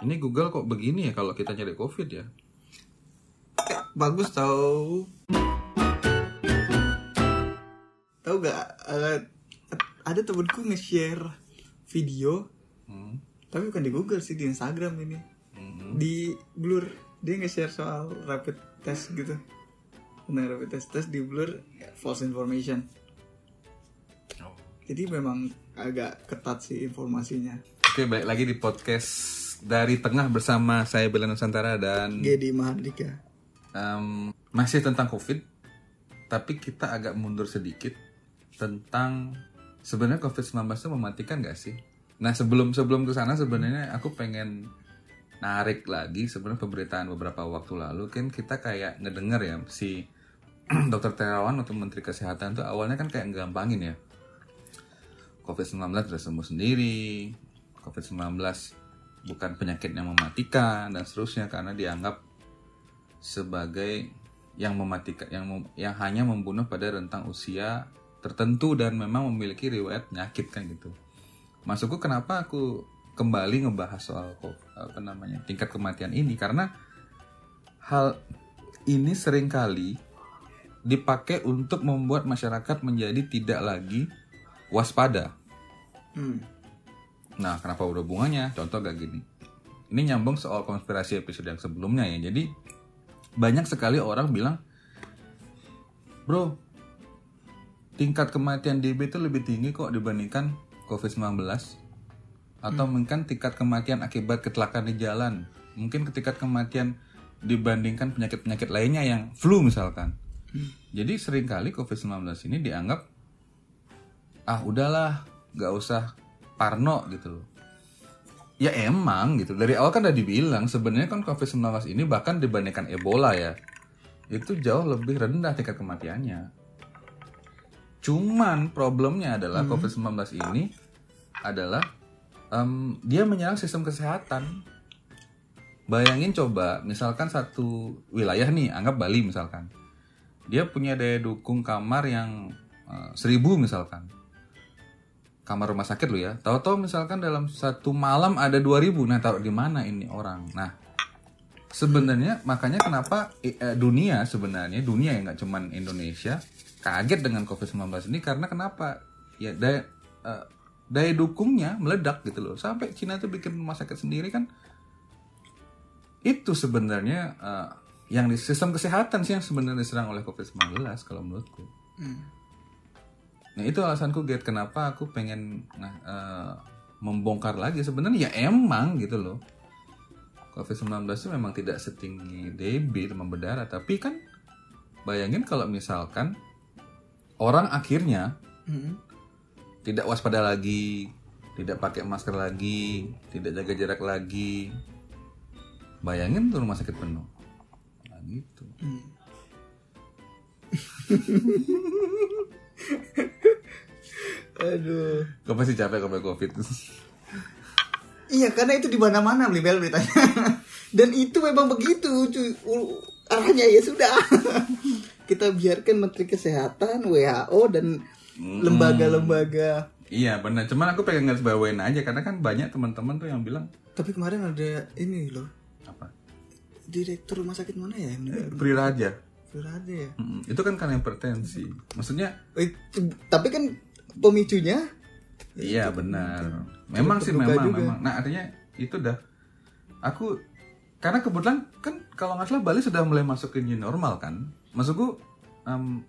Ini Google kok begini ya kalau kita nyari COVID ya? bagus tau tahu gak eh, ada temenku nge-share video Hmm. tapi bukan di Google sih di Instagram ini Hmm. di Blur dia nge-share soal rapid test gitu tentang rapid test test di Blur ya, false information Oh. jadi memang agak ketat sih informasinya Oke, balik lagi di podcast dari tengah bersama saya Bela Nusantara dan Gedi Mahardika. em, masih tentang COVID, tapi kita agak mundur sedikit tentang sebenarnya COVID-19 itu mematikan gak sih? Nah sebelum sebelum ke sana sebenarnya aku pengen narik lagi sebenarnya pemberitaan beberapa waktu lalu. Kan kita kayak ngedenger ya si dokter Terawan atau Menteri Kesehatan tuh awalnya kan kayak gampangin ya. COVID-19 sudah sembuh sendiri COVID-19 bukan penyakit yang mematikan dan seterusnya karena dianggap sebagai yang mematikan yang yang hanya membunuh pada rentang usia tertentu dan memang memiliki riwayat penyakit kan gitu. Masukku kenapa aku kembali ngebahas soal apa namanya tingkat kematian ini karena hal ini sering kali dipakai untuk membuat masyarakat menjadi tidak lagi waspada. hmm. Nah, kenapa udah hubungannya? Contoh gak gini. Ini nyambung soal konspirasi episode yang sebelumnya ya. Jadi banyak sekali orang bilang, bro, tingkat kematian DB itu lebih tinggi kok dibandingkan COVID-19. Atau mungkin tingkat kematian akibat kecelakaan di jalan. Mungkin tingkat kematian dibandingkan penyakit-penyakit lainnya yang flu misalkan. Jadi sering kali COVID-19 ini dianggap ah udahlah nggak usah parno gitu loh. Ya emang gitu. Dari awal kan udah dibilang sebenarnya kan COVID-19 ini bahkan dibandingkan Ebola ya itu jauh lebih rendah tingkat kematiannya. Cuman problemnya adalah COVID-19 ini adalah em, dia menyerang sistem kesehatan. Bayangin coba misalkan satu wilayah nih anggap Bali misalkan. Dia punya daya dukung kamar yang eh, seribu misalkan kamar rumah sakit lo ya. Tahu-tahu misalkan dalam satu malam ada 2000. Nah, taruh di mana ini orang? Nah, sebenarnya makanya kenapa eh, eh, dunia sebenarnya dunia yang nggak cuman Indonesia kaget dengan COVID-19 ini karena kenapa? Ya daya eh, daya dukungnya meledak gitu loh. Sampai Cina tuh bikin rumah sakit sendiri kan itu sebenarnya eh, yang di sistem kesehatan sih yang sebenarnya diserang oleh COVID-19 kalau menurutku. Hmm. Nah itu alasanku Get kenapa aku pengen nah, eh, membongkar lagi. Sebenarnya ya emang gitu loh. COVID-19 itu memang tidak setinggi DB demam berdarah. Tapi kan bayangin kalau misalkan orang akhirnya Hmm. tidak waspada lagi tidak pakai masker lagi tidak jaga jarak lagi bayangin tuh rumah sakit penuh. Nah, gitu. Hmm. Aduh. kau pasti capek kalau COVID Iya, karena itu di mana-mana Blibel beritanya. Dan itu memang begitu, cuy. Arahnya ya sudah. Kita biarkan Menteri Kesehatan, WHO dan lembaga-lembaga. Iya benar, cuman aku pengen garis bawain aja karena kan banyak teman-teman tuh yang bilang Tapi kemarin ada ini loh. apa? Direktur rumah sakit mana ya yang meninggal? Pri Raja. Firada ya. Mm, itu kan karena hipertensi. Maksudnya Eh, tapi kan pemicunya iya benar. Memang sih memang juga. memang. Nah, artinya itu dah aku karena kebetulan kan kalau nggak salah Bali sudah mulai masuk ke new normal kan. Maksudku em,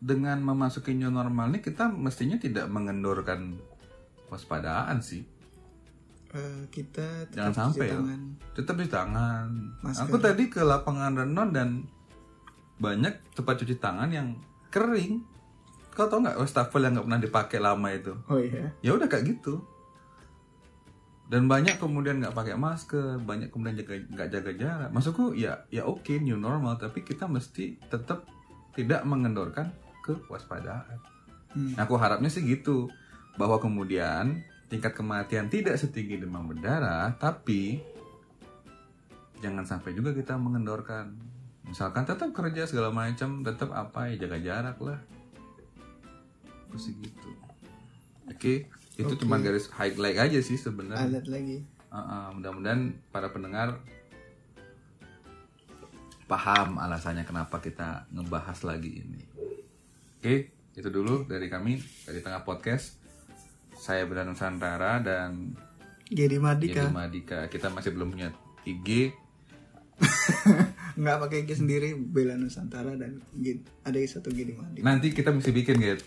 dengan memasuki new normal ini kita mestinya tidak mengendorkan waspadaan sih. eh, kita tetap Jangan cuci sampai ya. tangan. tetap di tangan. Masker. Aku tadi ke lapangan renang dan banyak tempat cuci tangan yang kering. Kau tau nggak wastafel yang nggak pernah dipakai lama itu? Oh iya. Ya udah kayak gitu. Dan banyak kemudian nggak pakai masker, banyak kemudian jaga nggak jaga jarak. Maksudku ya ya oke new normal, tapi kita mesti tetap tidak mengendorkan kewaspadaan. Hmm. Nah, aku harapnya sih gitu bahwa kemudian tingkat kematian tidak setinggi demam berdarah, tapi jangan sampai juga kita mengendorkan. Misalkan tetap kerja segala macam, tetap apa ya jaga jarak lah. Sih gitu. Oke, itu Oke. cuma garis highlight aja sih sebenarnya. Alat lagi. Uh, uh, mudah-mudahan para pendengar paham alasannya kenapa kita ngebahas lagi ini. Oke, itu dulu dari kami dari tengah podcast. Saya Benar Nusantara dan Gedi Mardika Yedi Madika. Kita masih belum punya IG. nggak pakai G sendiri Bella Nusantara dan Gedi. ada satu Gedi Mardika Nanti kita mesti bikin gitu.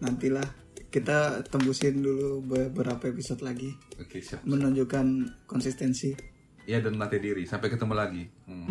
Nantilah kita tembusin dulu beberapa episode lagi Oke, siap. menunjukkan konsistensi Ya dan latih diri. Sampai ketemu lagi. Hmm.